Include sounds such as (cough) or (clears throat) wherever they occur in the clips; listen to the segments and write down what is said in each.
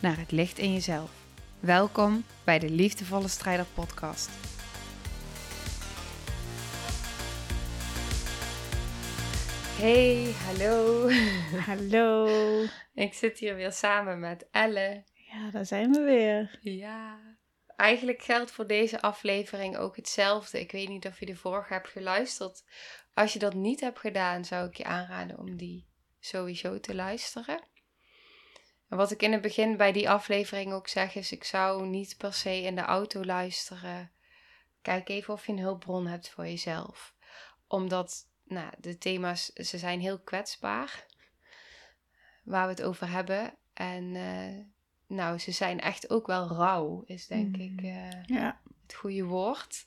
naar het licht in jezelf. Welkom bij de Liefdevolle Strijder Podcast. Hey, hallo. (laughs) Hallo. Ik zit hier weer samen met Elle. Ja, daar zijn we weer. Ja. Eigenlijk geldt voor deze aflevering ook hetzelfde. Ik weet niet of je de vorige hebt geluisterd. Als je dat niet hebt gedaan, zou ik je aanraden om die sowieso te luisteren. En wat ik in het begin bij die aflevering ook zeg, is: ik zou niet per se in de auto luisteren. Kijk even of je een hulpbron hebt voor jezelf. Omdat nou, de thema's, ze zijn heel kwetsbaar. Waar we het over hebben. En uh, nou, ze zijn echt ook wel rauw, is denk mm. ik uh, ja. het goede woord.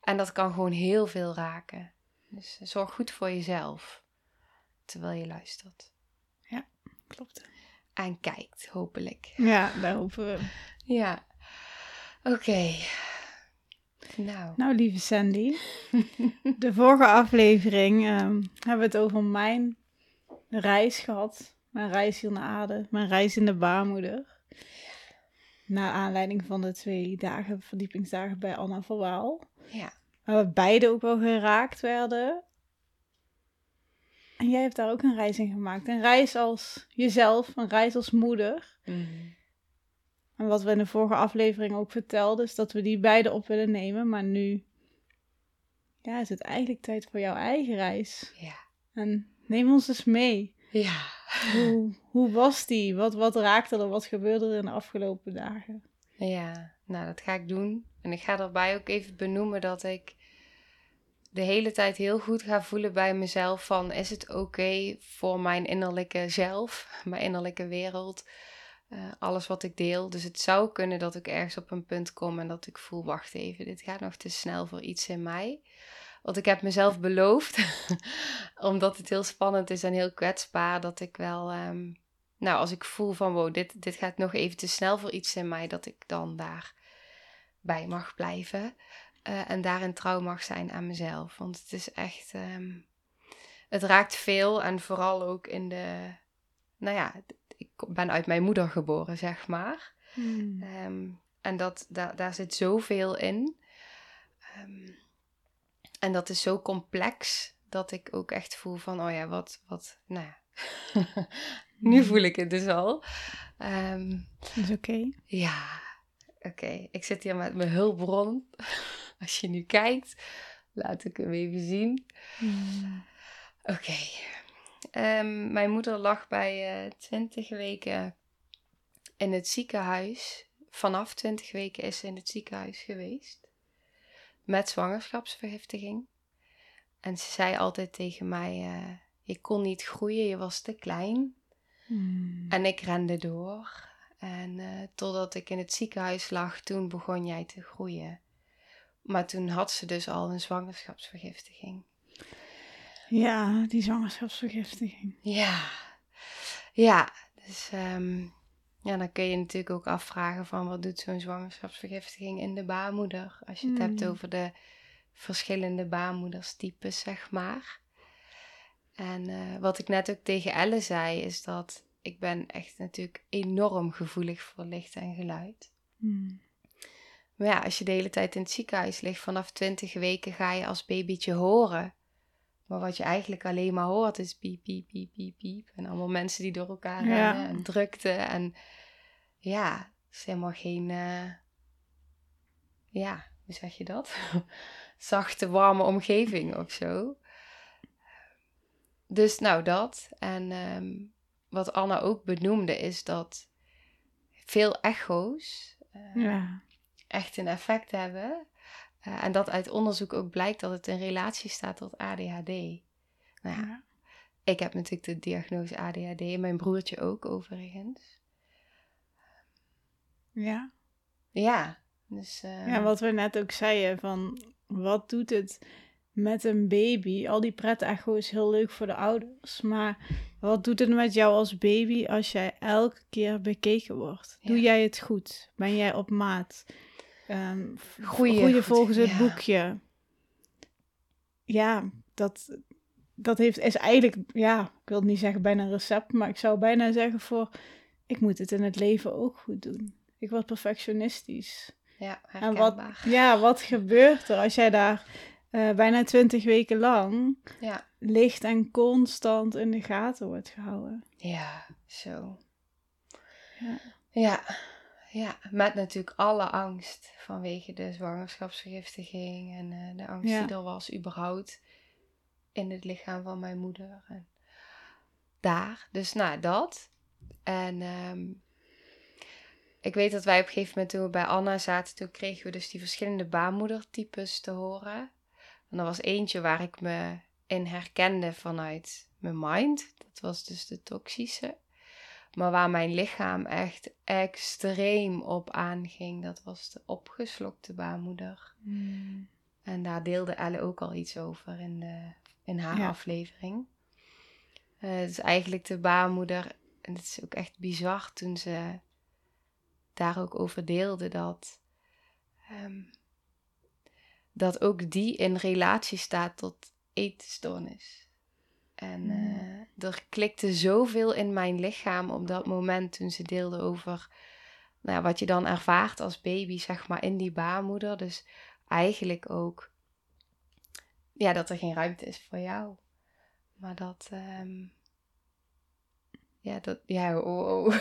En dat kan gewoon heel veel raken. Dus zorg goed voor jezelf terwijl je luistert. Ja, klopt. En kijkt, hopelijk. Ja, daar hopen we. Ja. Oké. Okay. Nou. nou, lieve Sandy. (laughs) de vorige aflevering um, hebben we het over mijn reis gehad. Mijn reis hier naar Aarde. Mijn reis in de baarmoeder. Naar aanleiding van de twee dagen, verdiepingsdagen bij Anna van Waal. Ja. Waar we beide ook wel geraakt werden. En jij hebt daar ook een reis in gemaakt. Een reis als jezelf, een reis als moeder. Mm. En wat we in de vorige aflevering ook vertelden, is dat we die beide op willen nemen. Maar nu ja, is het eigenlijk tijd voor jouw eigen reis. Ja. En neem ons eens mee. Ja. Hoe, (laughs) hoe was die? Wat, wat raakte er? Wat gebeurde er in de afgelopen dagen? Ja, nou dat ga ik doen. En ik ga daarbij ook even benoemen dat ik de hele tijd heel goed ga voelen bij mezelf van is het oké voor mijn innerlijke zelf, (laughs) mijn innerlijke wereld, uh, alles wat ik deel. Dus het zou kunnen dat ik ergens op een punt kom en dat ik voel, wacht even, dit gaat nog te snel voor iets in mij. Want ik heb mezelf beloofd, (laughs) omdat het heel spannend is en heel kwetsbaar, dat ik wel, um, nou als ik voel van wow, dit, dit gaat nog even te snel voor iets in mij, dat ik dan daar bij mag blijven. Uh, en daarin trouw mag zijn aan mezelf. Want het is echt. Um, het raakt veel en vooral ook in de. Nou ja, ik ben uit mijn moeder geboren, zeg maar. Hmm. Um, en dat, daar, daar zit zoveel in. Um, en dat is zo complex dat ik ook echt voel van, oh ja, wat, wat, nou ja. (laughs) nu voel ik het dus al. Um, is oké. Okay. Ja, oké. Okay. Ik zit hier met mijn hulpbron. (laughs) (laughs) Als je nu kijkt, laat ik hem even zien. Mm. Oké. Okay. Um, mijn moeder lag bij uh, 20 weken in het ziekenhuis. Vanaf 20 weken is ze in het ziekenhuis geweest. Met zwangerschapsvergiftiging. En ze zei altijd tegen mij: uh, Je kon niet groeien, je was te klein. Mm. En ik rende door. En uh, totdat ik in het ziekenhuis lag, toen begon jij te groeien. Maar toen had ze dus al een zwangerschapsvergiftiging. Ja, die zwangerschapsvergiftiging. Ja, ja. Dus um, ja, dan kun je natuurlijk ook afvragen van wat doet zo'n zwangerschapsvergiftiging in de baarmoeder? Als je het mm. hebt over de verschillende baarmoederstypes, zeg maar. En uh, wat ik net ook tegen Elle zei, is dat ik ben echt natuurlijk enorm gevoelig voor licht en geluid. Mm. Maar ja, als je de hele tijd in het ziekenhuis ligt, vanaf 20 weken ga je als babytje horen. Maar wat je eigenlijk alleen maar hoort is piep, piep, piep, piep, piep. En allemaal mensen die door elkaar ja. rennen en drukte. En ja, het is helemaal geen, uh, ja, hoe zeg je dat? (laughs) Zachte, warme omgeving of zo. Dus nou dat. En um, wat Anna ook benoemde is dat veel echo's... Uh, ja echt een effect hebben. Uh, en dat uit onderzoek ook blijkt dat het in relatie staat tot ADHD. Nou ja, ja. ik heb natuurlijk de diagnose ADHD en mijn broertje ook overigens. Ja. Ja, dus... eh, Ja, wat we net ook zeiden, van wat doet het met een baby? Al die pret-echo is heel leuk voor de ouders, maar wat doet het met jou als baby als jij elke keer bekeken wordt? Doe Ja. jij het goed? Ben jij op maat? V- Goeie, volgens het ja. boekje? Ja, dat, dat heeft, is eigenlijk, ja, ik wil niet zeggen bijna een recept, maar ik zou bijna zeggen voor, ik moet het in het leven ook goed doen. Ik word perfectionistisch. ja, En wat, ja, wat gebeurt er als jij daar eh, bijna twintig weken lang Ja. licht en constant in de gaten wordt gehouden? Ja, zo. Ja. Ja, ja, met natuurlijk alle angst vanwege de zwangerschapsvergiftiging en eh, de angst Ja. die er was überhaupt in het lichaam van mijn moeder. En daar, dus nou dat. En ehm, ik weet dat wij op een gegeven moment toen we bij Anna zaten, toen kregen we dus die verschillende baarmoedertypes te horen. En er was eentje waar ik me in herkende vanuit mijn mind. Dat was dus de toxische. Maar waar mijn lichaam echt extreem op aanging, dat was de opgeslokte baarmoeder. En daar deelde Elle ook al iets over in, de, in haar Ja. aflevering. Het is eigenlijk de baarmoeder, en het is ook echt bizar toen ze daar ook over deelde, dat, ehm, dat ook die in relatie staat tot eetstoornis. En eh, er klikte zoveel in mijn lichaam op dat moment toen ze deelde over nou wat je dan ervaart als baby, zeg maar, in die baarmoeder. Dus eigenlijk ook, ja, dat er geen ruimte is voor jou. Maar dat, ehm, ja, dat, ja, oh, oh.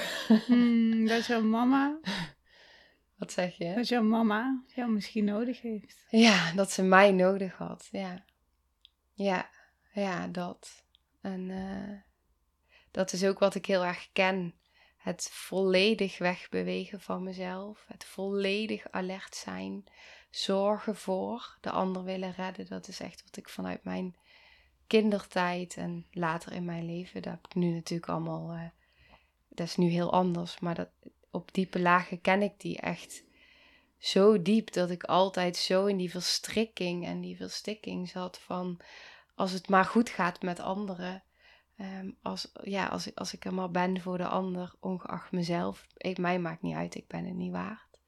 Hmm, dat jouw mama, (laughs) Wat zeg je? dat jouw mama jou misschien nodig heeft. Ja, dat ze mij nodig had, ja. Ja, ja, dat. En eh, dat is ook wat ik heel erg ken. Het volledig wegbewegen van mezelf. Het volledig alert zijn. Zorgen voor de ander willen redden. Dat is echt wat ik vanuit mijn kindertijd en later in mijn leven. Dat heb ik nu natuurlijk allemaal. eh, dat is nu heel anders. Maar dat, op diepe lagen ken ik die echt zo diep dat ik altijd zo in die verstrikking en die verstikking zat van als het maar goed gaat met anderen. ehm, als, ja, als, ik- als ik er maar ben voor de ander, ongeacht mezelf. Ik, mij maakt niet uit, ik ben het niet waard.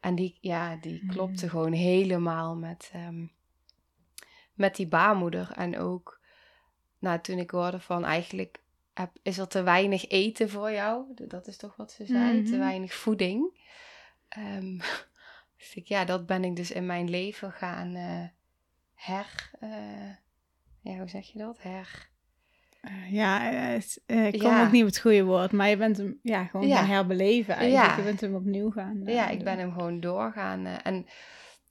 En die, ja, die klopte Mm. gewoon helemaal met, ehm, met die baarmoeder. En ook, nou, toen ik hoorde van eigenlijk heb, is er te weinig eten voor jou. Dat is toch wat ze zei, te Mhm. weinig voeding. Ehm, (laughs) dus ik, ja, dat ben ik dus in mijn leven gaan eh, her... eh, ja, hoe zeg je dat? Her... Eh, ja, eh, eh, ik kom Ja. ook niet op het goede woord, maar je bent hem ja, gewoon Ja. gaan herbeleven eigenlijk. Ja. Je bent hem opnieuw gaan Ja, ik doen. ben hem gewoon doorgaan. en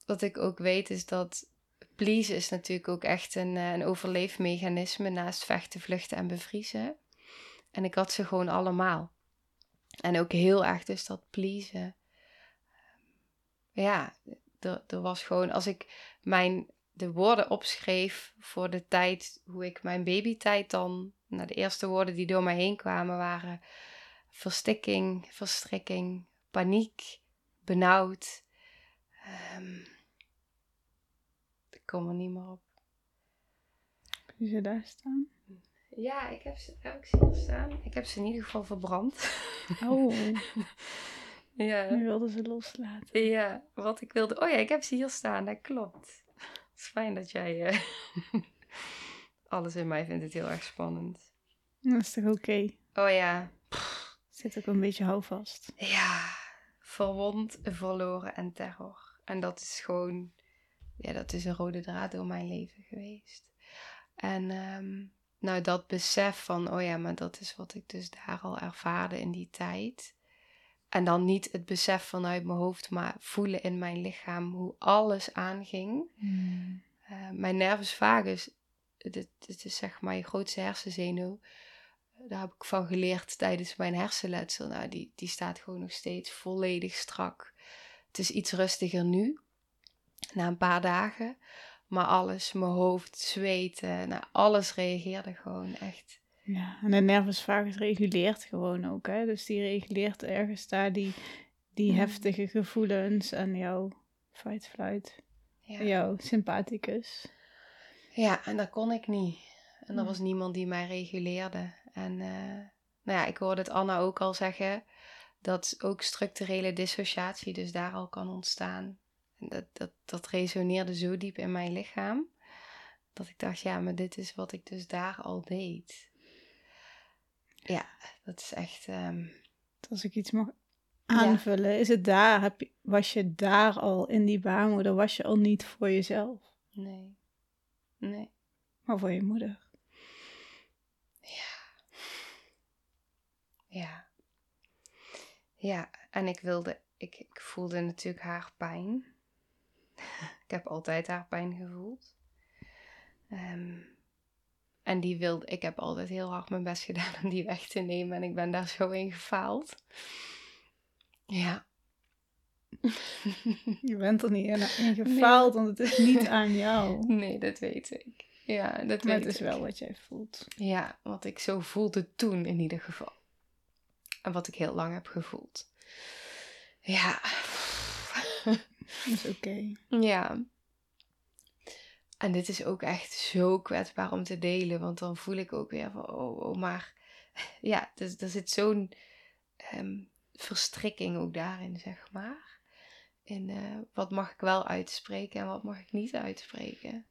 wat ik ook weet is dat pleasen is natuurlijk ook echt een, een overleefmechanisme naast vechten, vluchten en bevriezen. En ik had ze gewoon allemaal. En ook heel erg dus dat pleasen. Ja, er, er was gewoon, als ik mijn, de woorden opschreef voor de tijd, hoe ik mijn babytijd dan, nou de eerste woorden die door mij heen kwamen waren verstikking, verstrikking, paniek, benauwd. Ehm, ik kom er niet meer op. Kun je ze daar staan? Ja, ik heb ze, heb ik ze hier staan. Ik heb ze in ieder geval verbrand. Oh, (laughs) ja. nu wilden ze loslaten. Ja, wat ik wilde. Oh ja, ik heb ze hier staan, dat klopt. Is fijn dat jij. eh, (laughs) Alles in mij vindt het heel erg spannend. Dat is toch oké? Oh ja. Zit ook een beetje houvast. Ja. Verwond, verloren en terror. En dat is gewoon. Ja, dat is een rode draad door mijn leven geweest. En ehm, nou, dat besef van, oh ja, maar dat is wat ik dus daar al ervaarde in die tijd. En dan niet het besef vanuit mijn hoofd, maar voelen in mijn lichaam hoe alles aanging. Eh, mijn nervus vagus, dit, dit is zeg maar je grootste hersenzenuw. Daar heb ik van geleerd tijdens mijn hersenletsel. Nou, die, die staat gewoon nog steeds volledig strak. Het is iets rustiger nu, na een paar dagen. Maar alles, mijn hoofd, zweten, nou, alles reageerde gewoon echt. Ja, en de nervus vagus reguleert gewoon ook, hè. Dus die reguleert ergens daar die die Mm. heftige gevoelens en jouw fight-flight, Ja. jouw sympathicus. Ja, en dat kon ik niet. En er Nee. was niemand die mij reguleerde. En eh, nou ja, ik hoorde het Anna ook al zeggen, dat ook structurele dissociatie dus daar al kan ontstaan. En dat, dat, dat resoneerde zo diep in mijn lichaam, dat ik dacht, ja, maar dit is wat ik dus daar al deed. Ja, dat is echt, ehm, Als ik iets mag aanvullen, is het daar, heb je, was je daar al in die baarmoeder, was je al niet voor jezelf, nee, nee. maar voor je moeder. Ja. Ja, en ik wilde, ik, ik voelde natuurlijk haar pijn. (laughs) ik heb altijd haar pijn gevoeld. Ehm, en die wilde, ik heb altijd heel hard mijn best gedaan (laughs) om die weg te nemen en ik ben daar zo in gefaald. Ja. (laughs) Je bent er niet in, in gefaald, want het is niet aan jou. (laughs) nee, dat weet ik. Ja, dat Maar weet het is ik. wel wat jij voelt. Ja, wat ik zo voelde toen in ieder geval. En wat ik heel lang heb gevoeld. Ja. Dat is oké. Ja. En dit is ook echt zo kwetsbaar om te delen, want dan voel ik ook weer van, oh, oh maar (laughs) ja, dus, er zit zo'n ehm, verstrikking ook daarin, zeg maar. In eh, wat mag ik wel uitspreken en wat mag ik niet uitspreken.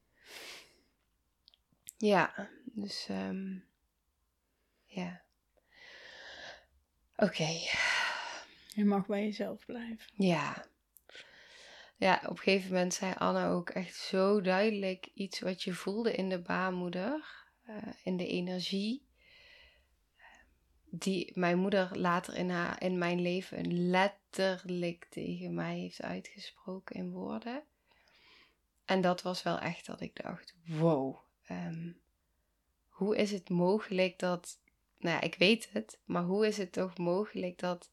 Ja, dus ehm, ja. Oké. Je mag bij jezelf blijven. Ja. Ja, op een gegeven moment zei Anna ook echt zo duidelijk iets wat je voelde in de baarmoeder, eh, in de energie, die mijn moeder later in, haar, in mijn leven letterlijk tegen mij heeft uitgesproken in woorden. En dat was wel echt dat ik dacht, wow, ehm, hoe is het mogelijk dat, nou ja, ik weet het, maar hoe is het toch mogelijk dat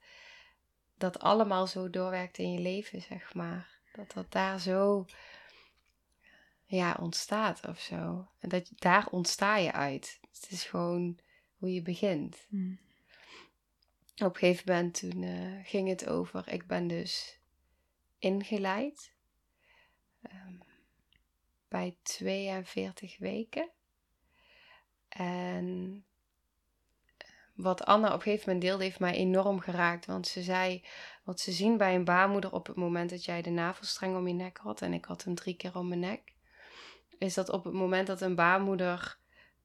dat allemaal zo doorwerkt in je leven, zeg maar. Dat dat daar zo ja, ontstaat of zo. En dat daar ontsta je uit. Het is gewoon hoe je begint. Hm. Op een gegeven moment toen eh, ging het over, ik ben dus ingeleid ehm, bij 42 weken. En wat Anna op een gegeven moment deelde, heeft mij enorm geraakt. Want ze zei, wat ze zien bij een baarmoeder op het moment dat jij de navelstreng om je nek had, en ik had hem drie keer om mijn nek, is dat op het moment dat een baarmoeder,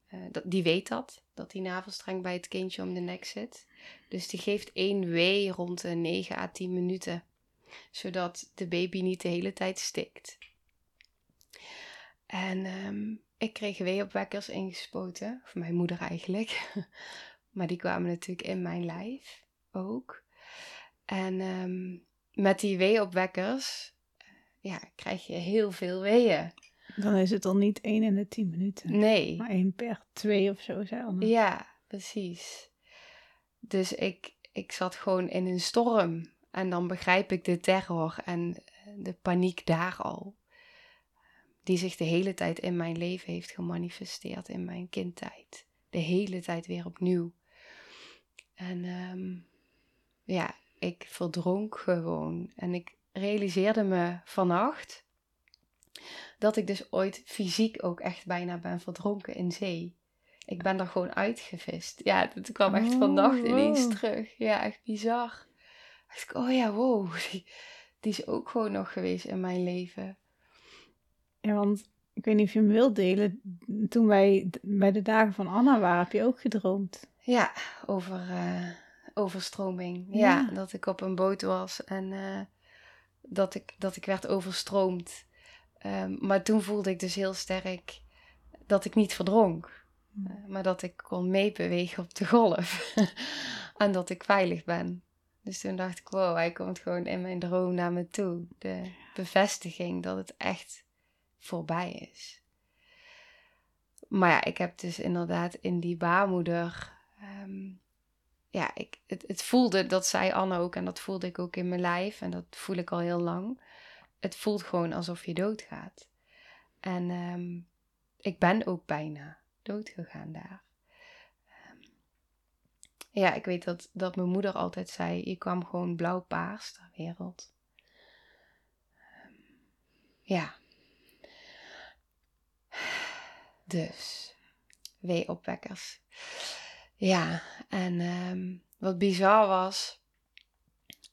eh, dat, die weet dat, dat die navelstreng bij het kindje om de nek zit. Dus die geeft één wee rond de 9 à 10 minuten, zodat de baby niet de hele tijd stikt. En ehm, ik kreeg weeopwekkers ingespoten, of mijn moeder eigenlijk. (laughs) Maar die kwamen natuurlijk in mijn lijf ook. En ehm, met die weeopwekkers eh, ja, krijg je heel veel weeën. Dan is het al niet één in de tien minuten. Nee. Maar één per twee of zo, Anne. Ja, precies. Dus ik, ik zat gewoon in een storm. En dan begrijp ik de terror en eh, de paniek daar al. Die zich de hele tijd in mijn leven heeft gemanifesteerd in mijn kindtijd. De hele tijd weer opnieuw. En ehm, ja, ik verdronk gewoon. En ik realiseerde me vannacht dat ik dus ooit fysiek ook echt bijna ben verdronken in zee. Ik ben er gewoon uitgevist. Ja, dat kwam echt Oh, vannacht ineens wow. terug. Ja, echt bizar. Dacht ik, oh ja, wow. (laughs) Die, die is ook gewoon nog geweest in mijn leven. Ja, want ik weet niet of je hem wilt delen. Toen wij bij de dagen van Anna waren, heb je ook gedroomd. Ja, over eh, overstroming. Ja. Ja. dat ik op een boot was en eh, dat, ik, dat ik werd overstroomd. Ehm, maar toen voelde ik dus heel sterk dat ik niet verdronk. Hmm. Eh, maar dat ik kon meebewegen op de golf. (laughs) en dat ik veilig ben. Dus toen dacht ik, wow, hij komt gewoon in mijn droom naar me toe. De bevestiging dat het echt voorbij is. Maar ja, ik heb dus inderdaad in die baarmoeder. ehm, ja, ik, het, het voelde, dat zei Anne ook en dat voelde ik ook in mijn lijf. En dat voel ik al heel lang. Het voelt gewoon alsof je doodgaat. En ehm, ik ben ook bijna doodgegaan daar. Ehm, Ja, ik weet dat, dat mijn moeder altijd zei: je kwam gewoon blauw-paars ter wereld. Ja. (sighs) Dus, wee-opwekkers. Ja, en ehm, wat bizar was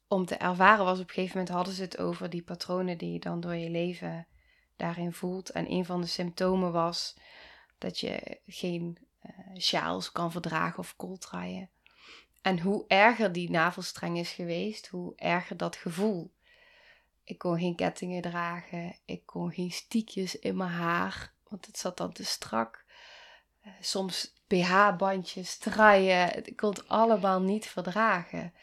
om te ervaren was op een gegeven moment hadden ze het over die patronen die je dan door je leven daarin voelt. En een van de symptomen was dat je geen uh, sjaals kan verdragen of kooltraaien. En hoe erger die navelstreng is geweest, hoe erger dat gevoel. Ik kon geen kettingen dragen, ik kon geen stiekjes in mijn haar, want het zat dan te strak. Soms BH-bandjes, traaien, ik kon het allemaal niet verdragen.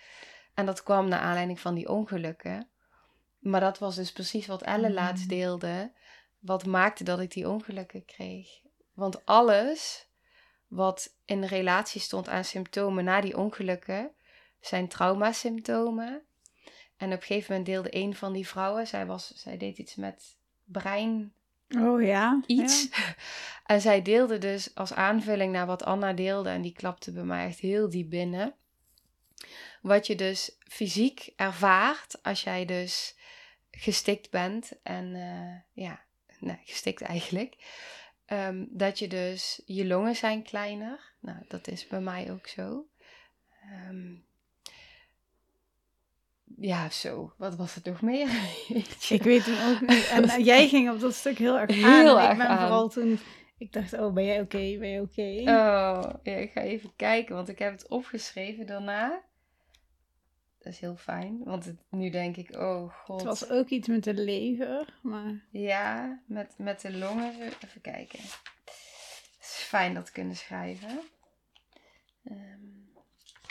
En dat kwam naar aanleiding van die ongelukken. Maar dat was dus precies wat Elle laatst mm. deelde. Wat maakte dat ik die ongelukken kreeg. Want alles wat in relatie stond aan symptomen na die ongelukken, zijn traumasymptomen. En op een gegeven moment deelde een van die vrouwen, zij, was, zij deed iets met brein. Oh ja. Iets. (laughs) En zij deelde dus als aanvulling naar wat Anna deelde, en die klapte bij mij echt heel diep binnen. Wat je dus fysiek ervaart als jij dus gestikt bent en uh, ja, nee, gestikt eigenlijk. Ehm, dat je dus, je longen zijn kleiner. Nou, dat is bij mij ook zo. Ehm, ja, zo. Wat was het nog meer? (laughs) ik weet het ook niet. En uh, jij ging op dat stuk heel erg aan. Heel erg ik ben vooral toen... Ik dacht, oh, ben jij oké? Ben je oké? Oh, ja, ik ga even kijken, want ik heb het opgeschreven daarna. Dat is heel fijn, want het, nu denk ik, oh god. Het was ook iets met de lever, maar... Ja, met, met de longen. Even kijken. Het is fijn dat kunnen schrijven. Um,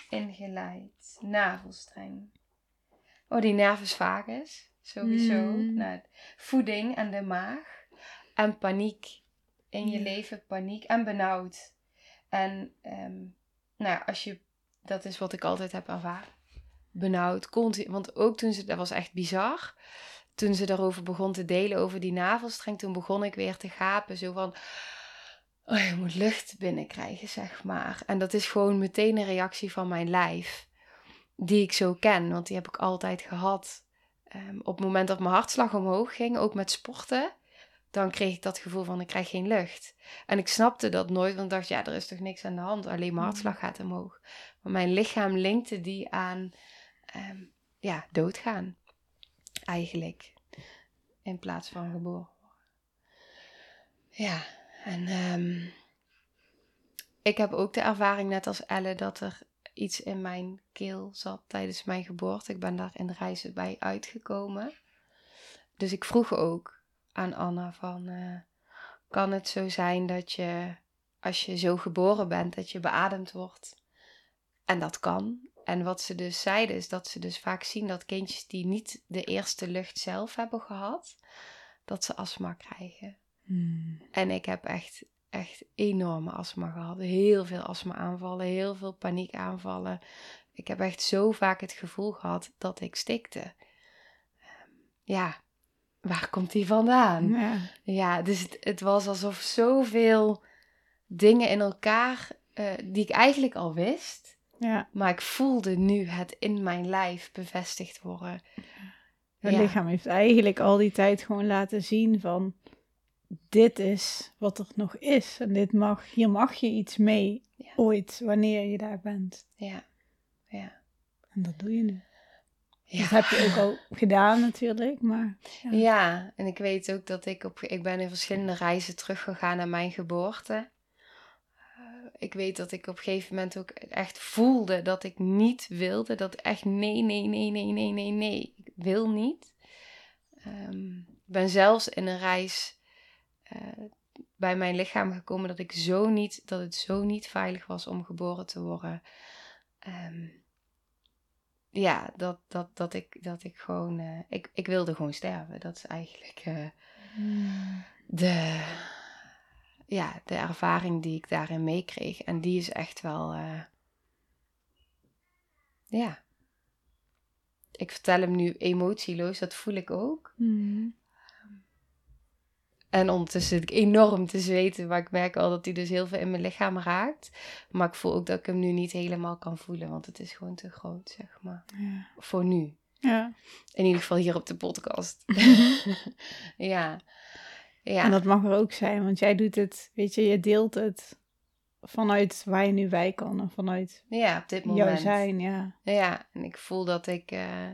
ingeleid. Navelstreng. Oh, die nervus vagus. Sowieso. Mm. Nou, voeding en de maag. En paniek. In je leven paniek en benauwd. En um, nou, als je... Dat is wat ik altijd heb ervaren benauwd. Continu, want ook toen ze, dat was echt bizar. Toen ze daarover begon te delen, over die navelstreng, toen begon ik weer te gapen. Zo van, oh, je moet lucht binnenkrijgen, zeg maar. En dat is gewoon meteen een reactie van mijn lijf. Die ik zo ken, want die heb ik altijd gehad. Um, op het moment dat mijn hartslag omhoog ging, ook met sporten, dan kreeg ik dat gevoel van ik krijg geen lucht. En ik snapte dat nooit, want ik dacht, ja, er is toch niks aan de hand, alleen mijn hartslag gaat omhoog. Maar mijn lichaam linkte die aan um, ja, doodgaan. Eigenlijk. In plaats van geboren Ja, en um, ik heb ook de ervaring, net als Elle, dat er iets in mijn keel zat tijdens mijn geboorte. Ik ben daar in de reizen bij uitgekomen. Dus ik vroeg ook aan Anna van, uh, kan het zo zijn dat je, als je zo geboren bent, dat je beademd wordt? En dat kan. En wat ze dus zeiden is dat ze dus vaak zien dat kindjes die niet de eerste lucht zelf hebben gehad, dat ze astma krijgen. Hmm. En ik heb echt, echt enorme astma gehad. Heel veel astma-aanvallen, heel veel paniekaanvallen. Ik heb echt zo vaak het gevoel gehad dat ik stikte. Ehm, ja, waar komt die vandaan? Ja, ja dus het, het, was alsof zoveel dingen in elkaar, uh, die ik eigenlijk al wist, ja. Maar ik voelde nu het in mijn lijf bevestigd worden. Het lichaam heeft eigenlijk al die tijd gewoon laten zien van dit is wat er nog is. En dit mag, hier mag je iets mee ooit, wanneer je daar bent. Ja, ja. En dat doe je nu. Ja. Dat heb je ook al (laughs) gedaan natuurlijk, maar... Ja. ja, en ik weet ook dat ik op... Ik ben in verschillende reizen teruggegaan naar mijn geboorte ik weet dat ik op een gegeven moment ook echt voelde dat ik niet wilde. Dat echt nee, nee, nee, nee, nee, nee, nee. Ik wil niet. Um, ik ben zelfs in een reis uh, bij mijn lichaam gekomen dat ik zo niet, dat het zo niet veilig was om geboren te worden. Um, ja, dat, dat, dat, ik, dat ik gewoon, uh, ik, ik wilde gewoon sterven. Dat is eigenlijk uh, de ja, de ervaring die ik daarin meekreeg. En die is echt wel, ja. Ik vertel hem nu emotieloos, dat voel ik ook. Mm. En ondertussen zit ik enorm te zweten, maar ik merk wel dat hij dus heel veel in mijn lichaam raakt. Maar ik voel ook dat ik hem nu niet helemaal kan voelen, want het is gewoon te groot, zeg maar. Ja. Voor nu. ja. In ieder geval hier op de podcast. (laughs) ja. Ja. En dat mag er ook zijn, want jij doet het, weet je, je deelt het vanuit waar je nu bij kan en vanuit ja, op dit moment. jouw zijn, ja. Ja, en ik voel dat ik. eh,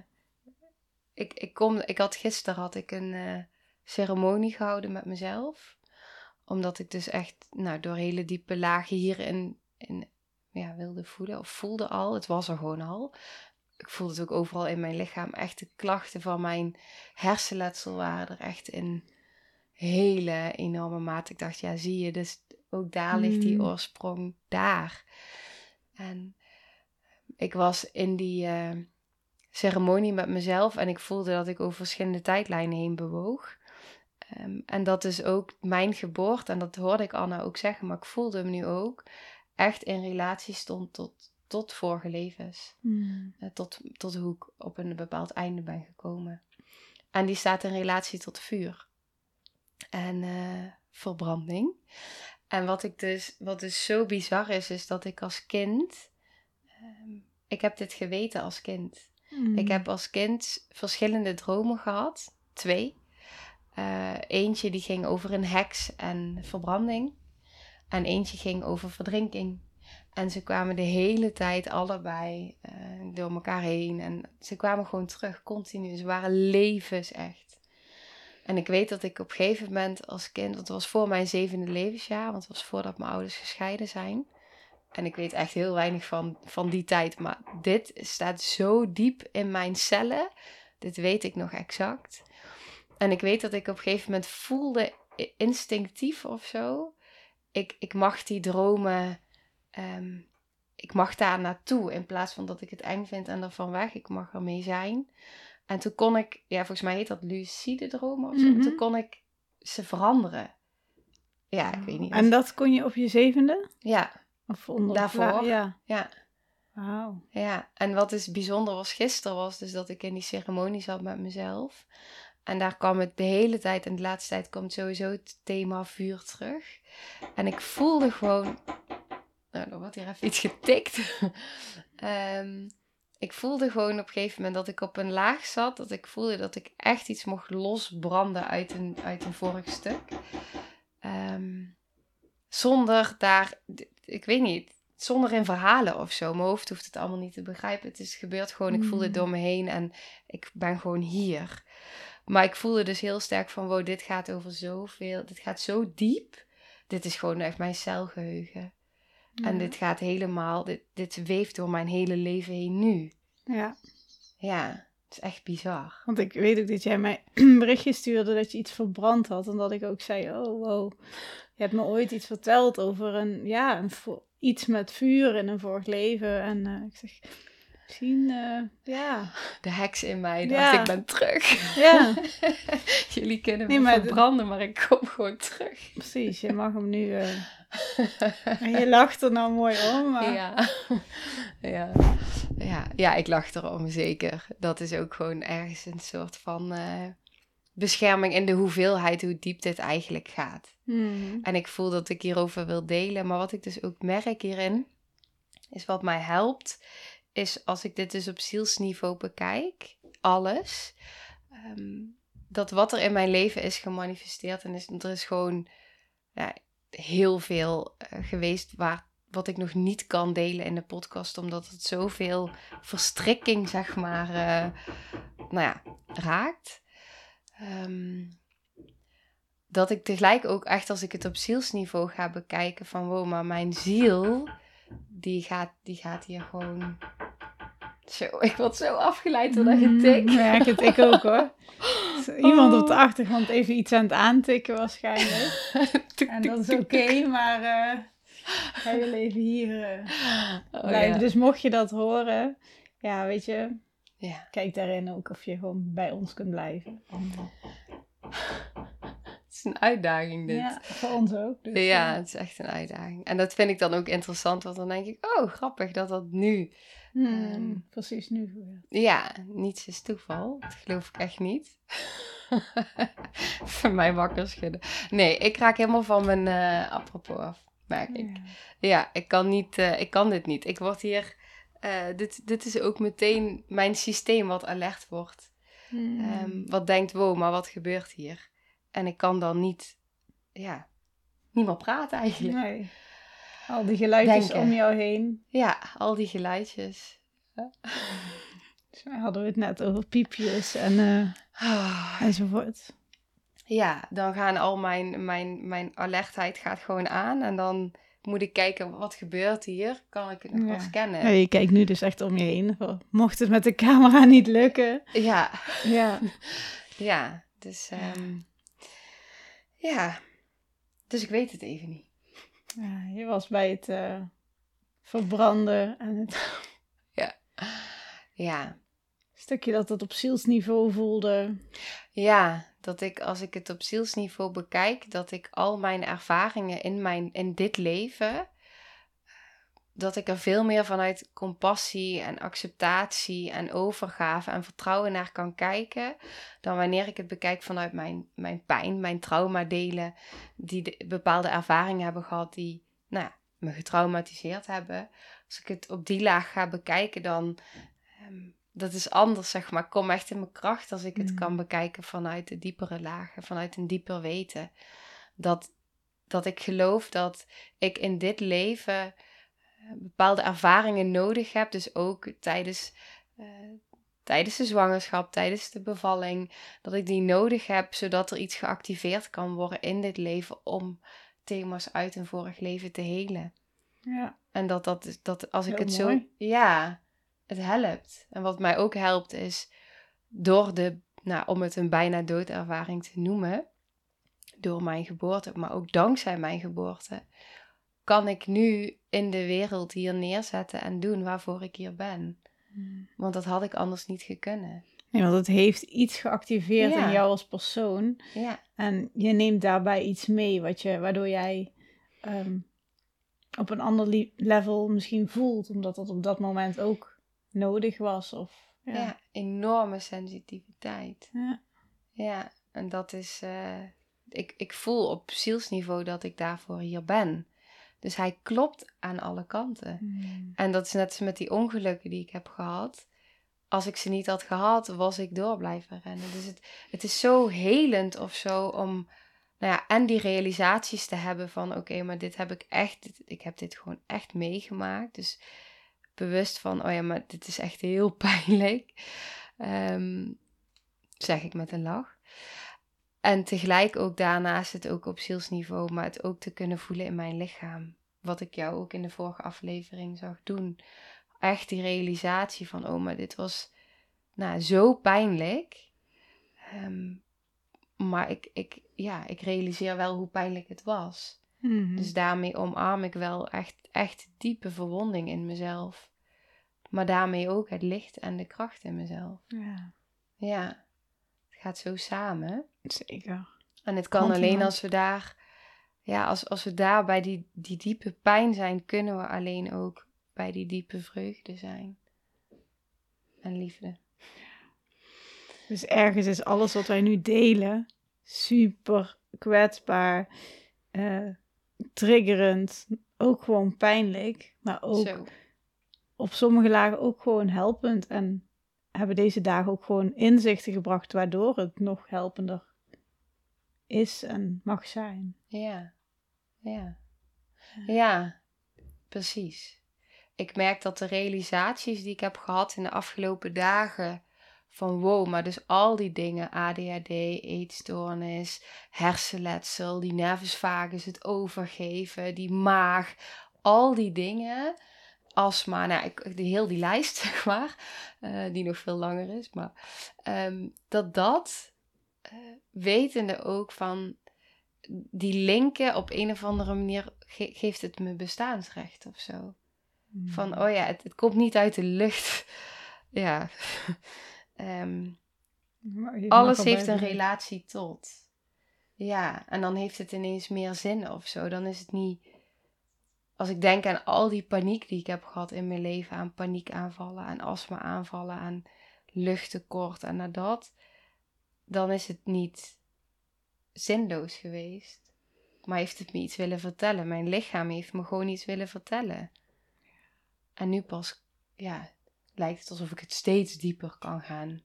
ik, ik, kom, ik had gisteren had ik een eh, ceremonie gehouden met mezelf. Omdat ik dus echt nou, door hele diepe lagen hierin in, ja, wilde voelen. Of voelde al. Het was er gewoon al. Ik voelde het ook overal in mijn lichaam. Echt de klachten van mijn hersenletsel waren er echt in hele enorme mate. Ik dacht, ja, zie je, dus ook daar ligt die Mm. oorsprong daar. En ik was in die eh, ceremonie met mezelf en ik voelde dat ik over verschillende tijdlijnen heen bewoog. Ehm, en dat is ook mijn geboorte, en dat hoorde ik Anna ook zeggen, maar ik voelde hem nu ook, echt in relatie stond tot, tot vorige levens. Mm. Eh, tot, tot hoe ik op een bepaald einde ben gekomen. En die staat in relatie tot vuur. En eh, verbranding. En wat ik dus, wat dus zo bizar is, is dat ik als kind. ehm, ik heb dit geweten als kind. Mm. Ik heb als kind verschillende dromen gehad. Twee. Eh, eentje die ging over een heks en verbranding. En eentje ging over verdrinking. En ze kwamen de hele tijd allebei eh, door elkaar heen. En ze kwamen gewoon terug, continu. Ze waren levens echt. En ik weet dat ik op een gegeven moment als kind... Want het was voor mijn zevende levensjaar. Want het was voordat mijn ouders gescheiden zijn. En ik weet echt heel weinig van, van die tijd. Maar dit staat zo diep in mijn cellen. Dit weet ik nog exact. En ik weet dat ik op een gegeven moment voelde, instinctief of zo. Ik, ik mag die dromen, ehm, ik mag daar naartoe. In plaats van dat ik het eng vind en ervan weg. Ik mag ermee zijn. En toen kon ik, ja, volgens mij heet dat lucide dromen of zo. Mhm. Toen kon ik ze veranderen. Ja, ik weet niet. En dat kon je op je zevende? Ja, Of onder Daarvoor? Ja. ja. Wauw. Ja, en wat dus bijzonder was gisteren was dus dat ik in die ceremonie zat met mezelf. En daar kwam het de hele tijd, en de laatste tijd komt sowieso het thema vuur terug. En ik voelde gewoon, nou, er wordt hier even iets getikt. (laughs) Ehm, ik voelde gewoon op een gegeven moment dat ik op een laag zat, dat ik voelde dat ik echt iets mocht losbranden uit een, uit een vorig stuk. Ehm, zonder daar, ik weet niet, zonder in verhalen of zo. Mijn hoofd hoeft het allemaal niet te begrijpen. Het is gebeurd gewoon, ik voelde het door me heen en ik ben gewoon hier. Maar ik voelde dus heel sterk van, wow, dit gaat over zoveel, dit gaat zo diep. Dit is gewoon echt mijn celgeheugen. En dit gaat helemaal, dit, dit weeft door mijn hele leven heen nu. Ja, Ja, het is echt bizar. want ik weet ook dat jij mij (clears throat) een berichtje stuurde dat je iets verbrand had. En dat ik ook zei, oh wow, je hebt me ooit iets verteld over een, ja, een, iets met vuur in een vorig leven. En eh, ik zeg, misschien, eh, ja, De heks in mij Ja. dacht, ik ben terug. ja, (laughs) Jullie kunnen Nee, me maar de- verbranden, maar ik kom gewoon terug. precies. Je mag hem nu, eh, (laughs) en je lacht er nou mooi om, maar Ja. (laughs) ja. Ja. ja, ik lach erom, zeker. Dat is ook gewoon ergens een soort van eh, bescherming in de hoeveelheid, hoe diep dit eigenlijk gaat. Mhm. En ik voel dat ik hierover wil delen. Maar wat ik dus ook merk hierin, is wat mij helpt, is als ik dit dus op zielsniveau bekijk, alles, ehm, dat wat er in mijn leven is gemanifesteerd en is, er is gewoon ja, heel veel eh, geweest waar, wat ik nog niet kan delen in de podcast, omdat het zoveel verstrikking, zeg maar, eh, nou ja, raakt. Ehm, dat ik tegelijk ook echt als ik het op zielsniveau ga bekijken van wow, maar mijn ziel die gaat, die gaat hier gewoon zo, (laughs) ik word zo afgeleid door dat getik. Mm, merk het, ik ook hoor. (laughs) Iemand op de achtergrond even iets aan het aantikken waarschijnlijk. (laughs) En dat is oké, maar eh hij wil even hier eh, Oh, blijven. ja. Dus mocht je dat horen, ja, weet je, Ja. kijk daarin ook of je gewoon bij ons kunt blijven. Is een uitdaging dit. Ja, voor ons ook. Dus, Ja, eh, het is echt een uitdaging. En dat vind ik dan ook interessant, want dan denk ik, oh, grappig dat dat nu... hmm, ehm, precies nu gebeurt. Ja, niets is toeval. Dat geloof ik echt niet. (laughs) Van mij wakker schudden. Nee, ik raak helemaal van mijn uh, apropos af, merk ik. Ja, ja ik, kan niet, uh, ik kan dit niet. Ik word hier... Uh, dit, dit is ook meteen mijn systeem wat alert wordt. Hmm. Um, wat denkt, wow, maar wat gebeurt hier? En ik kan dan niet... Ja, niet meer praten eigenlijk. Nee. Al die geluidjes om jou heen. Ja, al die geluidjes. Dus (laughs) hadden we het net over piepjes en, uh, enzovoort. Ja, dan gaan al mijn, mijn, mijn alertheid gaat gewoon aan. En dan moet ik kijken, wat gebeurt hier? Kan ik het nog ja. wel scannen? Ja, je kijkt nu dus echt om je heen. Mocht het met de camera (laughs) niet lukken. Ja. Ja. (laughs) ja, dus... Um, ja. Dus ik weet het even niet. Ja, je was bij het uh, verbranden en het... (laughs) ja. Ja. Stukje dat het op zielsniveau voelde. Ja, dat ik als ik het op zielsniveau bekijk, dat ik al mijn ervaringen in, mijn, in dit leven, dat ik er veel meer vanuit compassie en acceptatie en overgave en vertrouwen naar kan kijken, dan wanneer ik het bekijk vanuit mijn, mijn pijn, mijn traumadelen, die bepaalde ervaringen hebben gehad die nou ja, me getraumatiseerd hebben. Als ik het op die laag ga bekijken, dan um, dat is anders, zeg maar. Ik kom echt in mijn kracht als ik het mm. kan bekijken vanuit de diepere lagen, vanuit een dieper weten. Dat, dat ik geloof dat ik in dit leven bepaalde ervaringen nodig heb. Dus ook tijdens, uh, tijdens de zwangerschap, tijdens de bevalling. Dat ik die nodig heb, zodat er iets geactiveerd kan worden in dit leven om thema's uit een vorig leven te helen. Ja. En dat, dat, dat als ik het zo. Ja, het helpt. En wat mij ook helpt is door de, nou, om het een bijna doodervaring te noemen, door mijn geboorte, maar ook dankzij mijn geboorte, kan ik nu in de wereld hier neerzetten en doen waarvoor ik hier ben. Hmm. Want dat had ik anders niet gekunnen. Nee, want het heeft iets geactiveerd in jou als persoon. Ja. En je neemt daarbij iets mee, wat je, waardoor jij ehm, op een ander level misschien voelt, omdat dat op dat moment ook nodig was. Of, ja. enorme sensitiviteit. Ja. ja, en dat is. Uh, ik, ik voel op zielsniveau dat ik daarvoor hier ben. Dus hij klopt aan alle kanten. Hmm. En dat is net als met die ongelukken die ik heb gehad. Als ik ze niet had gehad, was ik door blijven rennen. Dus het, het is zo helend of zo om. Nou ja, en die realisaties te hebben van oké, maar dit heb ik echt, ik heb dit gewoon echt meegemaakt. Dus bewust van, oh ja, maar dit is echt heel (laughs) pijnlijk. Um, zeg ik met een lach. En tegelijk ook daarnaast het ook op zielsniveau, maar het ook te kunnen voelen in mijn lichaam. Wat ik jou ook in de vorige aflevering zag doen. Echt die realisatie van, oh, maar dit was nou, zo pijnlijk. Um, maar ik, ik, ja, ik realiseer wel hoe pijnlijk het was. Mhm. Dus daarmee omarm ik wel echt, echt diepe verwonding in mezelf. Maar daarmee ook het licht en de kracht in mezelf. Ja. Ja. Gaat zo samen. Zeker. En het kan alleen als we daar, ja, als, als we daar bij die, die diepe pijn zijn, kunnen we alleen ook bij die diepe vreugde zijn. En liefde. Dus ergens is alles wat wij nu delen super kwetsbaar, uh, triggerend, ook gewoon pijnlijk, maar ook Zo op sommige lagen ook gewoon helpend. En hebben deze dagen ook gewoon inzichten gebracht waardoor het nog helpender is en mag zijn. Ja, ja. Ja, precies. Ik merk dat de realisaties die ik heb gehad in de afgelopen dagen van wow, maar dus al die dingen, ADHD, eetstoornis, hersenletsel, die nervus vagus, het overgeven, die maag, al die dingen astma, nou, ik, de, heel die lijst, (laughs) zeg maar, uh, die nog veel langer is, maar um, dat dat, uh, wetende ook van die linken op een of andere manier ge geeft het me bestaansrecht of zo. Van, hmm. oh ja, het, het, komt niet uit de lucht. (laughs) ja. (laughs) um, alles heeft een relatie tot. Ja, en dan heeft het ineens meer zin of zo. Dan is het niet als ik denk aan al die paniek die ik heb gehad in mijn leven, aan paniekaanvallen, aan astma-aanvallen, aan luchttekort en naar dat, dan is het niet zinloos geweest. Maar heeft het me iets willen vertellen? Mijn lichaam heeft me gewoon iets willen vertellen. En nu pas, ja, lijkt het alsof ik het steeds dieper kan gaan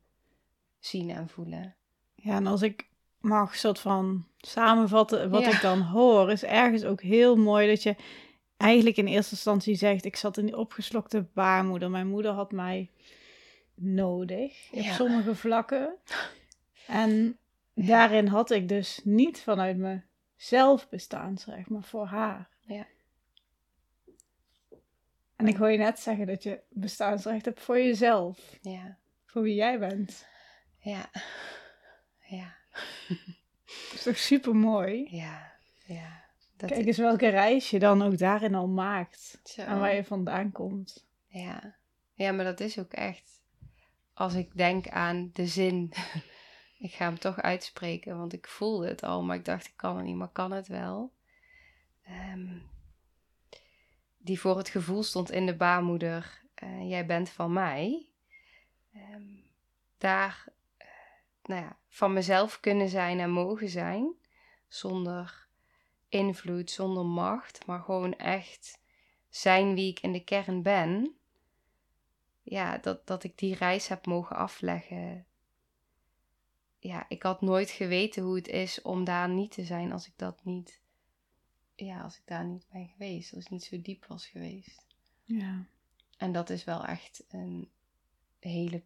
zien en voelen. Ja, en als ik mag soort van samenvatten wat Ja. ik dan hoor, is ergens ook heel mooi dat je eigenlijk in eerste instantie zegt, ik zat in die opgeslokte baarmoeder. Mijn moeder had mij nodig op Ja. sommige vlakken. (laughs) En daarin had ik dus niet vanuit mezelf bestaansrecht, maar voor haar. Ja. En ik hoor je net zeggen dat je bestaansrecht hebt voor jezelf, Ja, voor wie jij bent. ja, ja, (laughs) Dat is toch super mooi? ja, ja. Dat Kijk eens welke reis je dan ook daarin al maakt. Zo. En waar je vandaan komt. Ja. ja, maar dat is ook echt. Als ik denk aan de zin, (laughs) ik ga hem toch uitspreken, want ik voelde het al, maar ik dacht ik kan het niet, maar kan het wel. Ehm, die voor het gevoel stond in de baarmoeder, eh, jij bent van mij. Ehm, daar, eh, nou ja, van mezelf kunnen zijn en mogen zijn, zonder invloed, zonder macht, maar gewoon echt zijn wie ik in de kern ben ja, dat, dat ik die reis heb mogen afleggen. Ja, ik had nooit geweten hoe het is om daar niet te zijn als ik dat niet, ja, als ik daar niet ben geweest, als ik niet zo diep was geweest. Ja. En dat is wel echt een hele,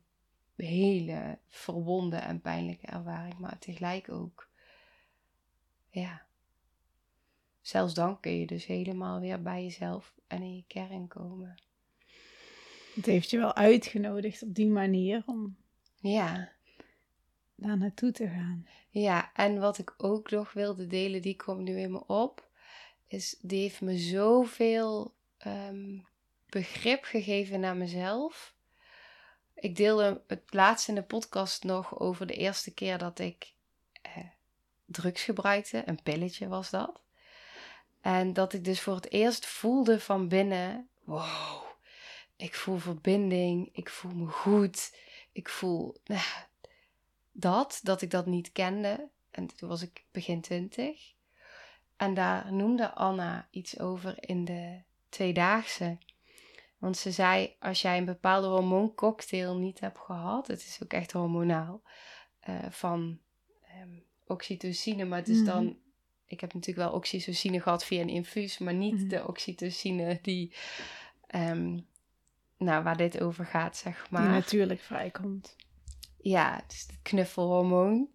hele verwonde en pijnlijke ervaring, maar tegelijk ook, ja, zelfs dan kun je dus helemaal weer bij jezelf en in je kern komen. Het heeft je wel uitgenodigd op die manier om Ja. daar naartoe te gaan. Ja, en wat ik ook nog wilde delen, die komt nu in me op, is die heeft me zoveel ehm, begrip gegeven naar mezelf. Ik deelde het laatst in de podcast nog over de eerste keer dat ik eh, drugs gebruikte. Een pilletje was dat. En dat ik dus voor het eerst voelde van binnen, wow, ik voel verbinding, ik voel me goed, ik voel nou, dat, dat ik dat niet kende. En toen was ik begin twintig. En daar noemde Anna iets over in de tweedaagse. Want ze zei, als jij een bepaalde hormooncocktail niet hebt gehad, het is ook echt hormonaal, eh, van ehm, oxytocine, maar het is Mhm. dan, ik heb natuurlijk wel oxytocine gehad via een infuus, maar niet Mhm. de oxytocine die, ehm, nou, waar dit over gaat, zeg Die maar natuurlijk vrijkomt. ja, het is het knuffelhormoon.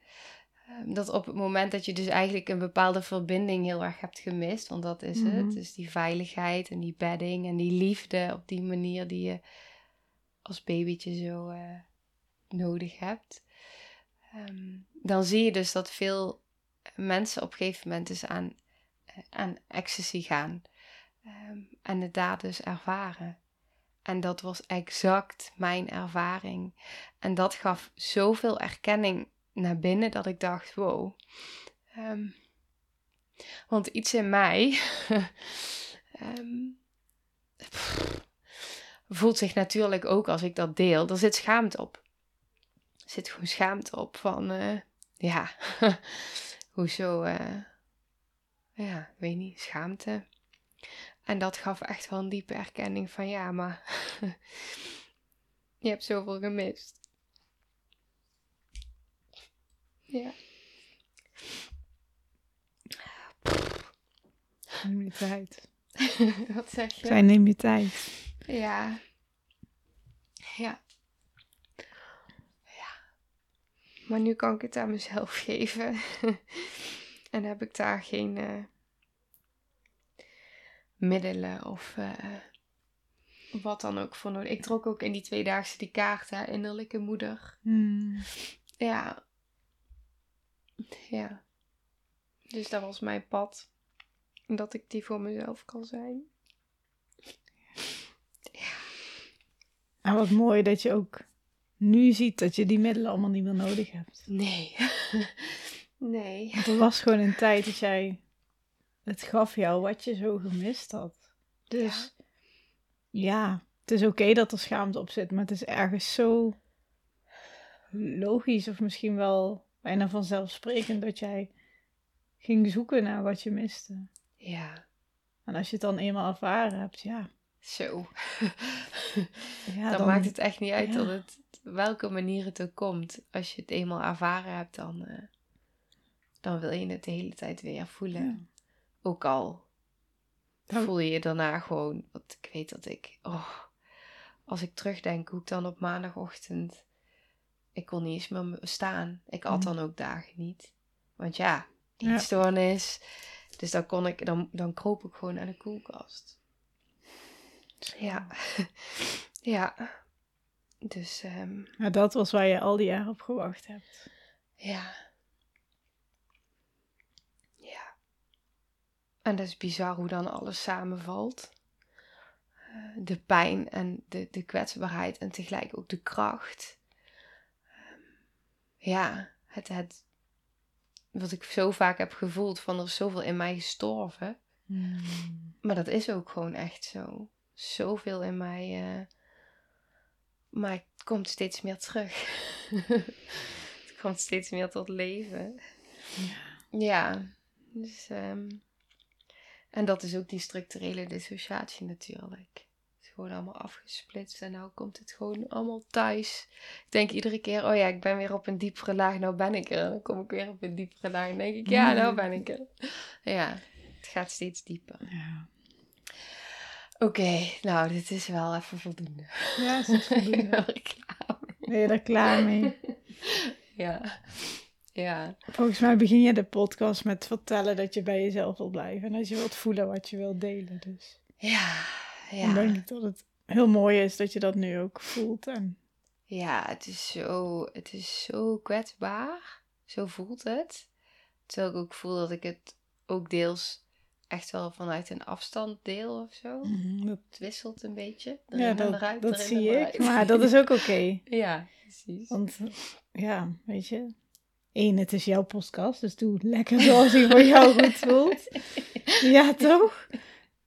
Ehm, Dat op het moment dat je dus eigenlijk een bepaalde verbinding heel erg hebt gemist, want dat is Mhm. het. Dus die veiligheid en die bedding en die liefde op die manier die je als babytje zo eh, nodig hebt. Ehm, dan zie je dus dat veel mensen op een gegeven moment dus aan, aan ecstasy gaan. Ehm, en het daar dus ervaren. En dat was exact mijn ervaring. En dat gaf zoveel erkenning naar binnen dat ik dacht: wow. Ehm, want iets in mij (laughs) ehm, voelt zich natuurlijk ook als ik dat deel. Er zit schaamte op. Er zit gewoon schaamte op van, eh, ja, (laughs) hoezo, eh, ja, ik weet niet, schaamte. En dat gaf echt wel een diepe erkenning van ja, maar (laughs) je hebt zoveel gemist. Ja. Neem je tijd. (laughs) Wat zeg je? Zij neem je tijd. Ja. Ja. Maar nu kan ik het aan mezelf (laughs) geven. en heb ik daar geen eh, middelen of eh, wat dan ook voor nodig. Ik trok ook in die tweedaagse die kaart, hè, innerlijke moeder. Hmm. Ja. Ja. Dus dat was mijn pad. Dat ik die voor mezelf kan zijn. En wat mooi dat je ook nu ziet dat je die middelen allemaal niet meer nodig hebt. Nee. (laughs) nee. Want er was gewoon een tijd dat jij... Het gaf jou wat je zo gemist had. Dus ja, het is oké dat er schaamte op zit, maar het is ergens zo logisch of misschien wel bijna vanzelfsprekend dat jij ging zoeken naar wat je miste. Ja, En als je het dan eenmaal ervaren hebt, ja. Zo. ja dan, maakt het echt niet uit ja. dat het, welke manier het ook komt. Als je het eenmaal ervaren hebt, dan, eh, dan wil je het de hele tijd weer voelen. Ja. Ook al Dan- voel je je daarna gewoon, want ik weet dat ik, oh, als ik terugdenk hoe ik dan op maandagochtend, ik kon niet eens meer staan. Ik at Mhm. dan ook dagen niet. Want ja, Ja. eetstoornis. Dus dan kon ik, dan, dan kroop ik gewoon naar de koelkast. Ja. (laughs) ja. Dus, Ja, dat was waar je al die jaren op gewacht hebt. ja. Ja. En dat is bizar hoe dan alles samenvalt. Eh, De pijn en de, de kwetsbaarheid en tegelijk ook de kracht. Ehm, Ja, het, het, wat ik zo vaak heb gevoeld van er is zoveel in mij gestorven. Maar dat is ook gewoon echt zo. Zoveel in mij. eh, maar het komt steeds meer terug. (laughs) het komt steeds meer tot leven. Ja. Ja. Dus, ehm, en dat is ook die structurele dissociatie natuurlijk. Het is gewoon allemaal afgesplitst en nou komt het gewoon allemaal thuis. Ik denk iedere keer, oh ja, ik ben weer op een diepere laag, nou ben ik er. En dan kom ik weer op een diepere laag en denk ik, ja, nou ben ik er. (laughs) Ja, het gaat steeds dieper. Ja, Oké, nou, dit is wel even voldoende. ja is voldoende. (laughs) Ik ben er klaar mee. Ben je er klaar mee? (laughs) Ja. Ja. Volgens mij begin je de podcast met vertellen dat je bij jezelf wil blijven. En dat je wilt voelen wat je wilt delen. Dus Ja. dan Ja. denk ik dat het heel mooi is dat je dat nu ook voelt. En Ja, het is zo, het is zo kwetsbaar. Zo voelt het. Terwijl ik ook voel dat ik het ook deels echt wel vanuit een afstand deel of zo. dat, Het wisselt een beetje. ja, erin en dat, eruit, dat erin zie en ik. eruit. Maar dat is ook oké. (laughs) Ja, precies. Want ja, weet je. Eén, het is jouw podcast. Dus doe lekker zoals hij voor jou (laughs) goed voelt. Ja, toch?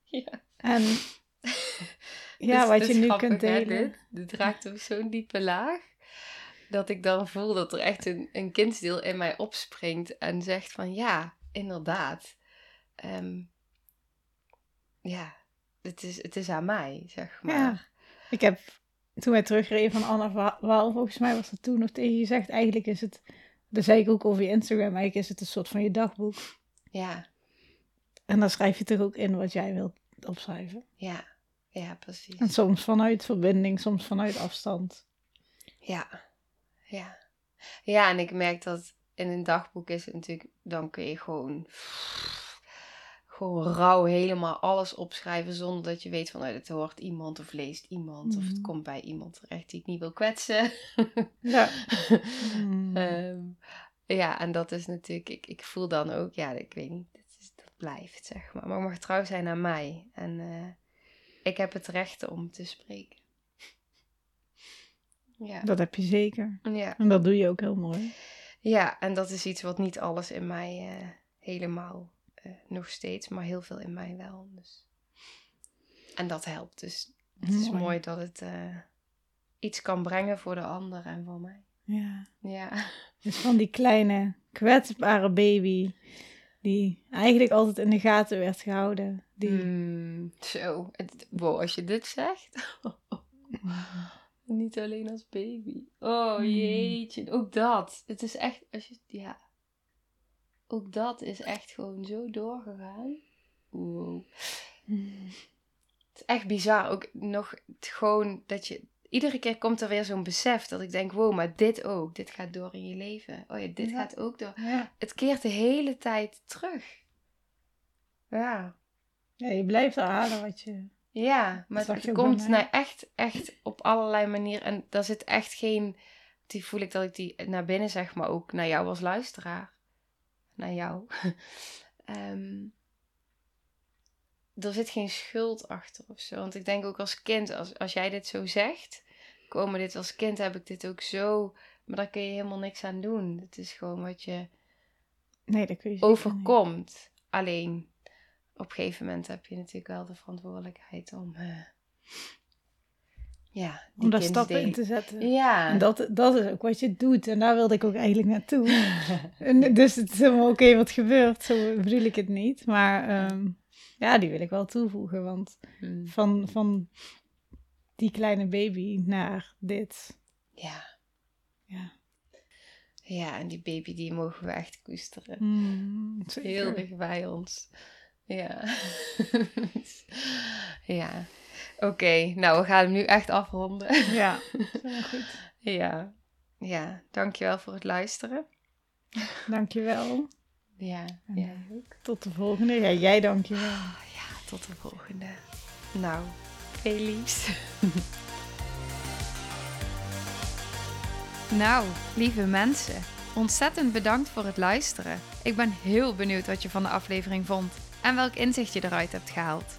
Ja. En (laughs) ja, Dus wat het je nu grappig, kunt hè, delen. Dit, dit raakt ook zo'n diepe laag. Dat ik dan voel dat er echt een, een kindsdeel in mij opspringt en zegt van ja, inderdaad. Ehm, ja, het is, het is aan mij, zeg maar. Ja. Ik heb, toen wij terugreden van Anna Waal, volgens mij was dat toen nog tegen je gezegd, eigenlijk is het, dat zei ik ook over je Instagram, eigenlijk is het een soort van je dagboek. Ja, En dan schrijf je toch ook in wat jij wilt opschrijven. ja, ja, precies. En soms vanuit verbinding, soms vanuit afstand. Ja, ja. Ja, en ik merk dat in een dagboek is het natuurlijk, dan kun je gewoon, gewoon rauw helemaal alles opschrijven zonder dat je weet van, het hoort iemand of leest iemand of het Mhm. komt bij iemand terecht die ik niet wil kwetsen. (laughs) Ja. Mm. Ehm, ja, en dat is natuurlijk, ik, ik voel dan ook, ja, ik weet niet, dat, is, dat blijft, zeg maar. Maar ik mag trouw zijn aan mij. En eh, ik heb het recht om te spreken. Ja. Dat heb je zeker. Ja. En dat doe je ook heel mooi. ja, en dat is iets wat niet alles in mij eh, helemaal eh, nog steeds, maar heel veel in mij wel. Dus. En dat helpt. Dus het is Mooi. dat het eh, iets kan brengen voor de ander en voor mij. Ja. Ja. (laughs) Dus van die kleine, kwetsbare baby, die eigenlijk altijd in de gaten werd gehouden. Die... Mm, zo. Het, wow, als je dit zegt. (laughs) Niet alleen als baby. Oh Mm. jeetje. Ook dat. Het is echt. Als je, ja. Ook dat is echt gewoon zo doorgegaan. Wow. Het is echt bizar. Ook nog het gewoon dat je. Iedere keer komt er weer zo'n besef dat ik denk: wow, maar dit ook. Dit gaat door in je leven. Oh ja, dit Ja. gaat ook door. Ja. Het keert de hele tijd terug. Ja. ja, je blijft herhalen wat je... Ja, maar het komt nou echt, echt op allerlei manieren. En daar zit echt geen... Die voel ik dat ik die naar binnen zeg, maar ook naar jou als luisteraar. Naar jou. (laughs) Ehm, er zit geen schuld achter of zo. Want ik denk ook als kind, als, als jij dit zo zegt... Komen dit als kind heb ik dit ook zo... Maar daar kun je helemaal niks aan doen. Het is gewoon wat je Nee, dat kun je niet. overkomt. Alleen op een gegeven moment heb je natuurlijk wel de verantwoordelijkheid om. eh, Ja, die om daar stappen in te zetten. Ja. En dat, dat is ook wat je doet. En daar wilde ik ook eigenlijk naartoe. (laughs) En dus het is helemaal oké wat gebeurt. Zo bedoel ik het niet. Maar ehm, ja, die wil ik wel toevoegen. Want Mm, van, van die kleine baby naar dit. Ja. Ja. Ja, en die baby die mogen we echt koesteren. Mm, Heel dicht bij ons. Ja. (laughs) ja. Oké, nou we gaan hem nu echt afronden. Ja, (laughs) goed. ja. Ja, dankjewel voor het luisteren. Dankjewel. Ja, ja. jij ook. Tot de volgende. Ja, jij dankjewel. ja, tot de volgende. Nou, veel liefs. (laughs) Nou, lieve mensen, ontzettend bedankt voor het luisteren. Ik ben heel benieuwd wat je van de aflevering vond en welk inzicht je eruit hebt gehaald.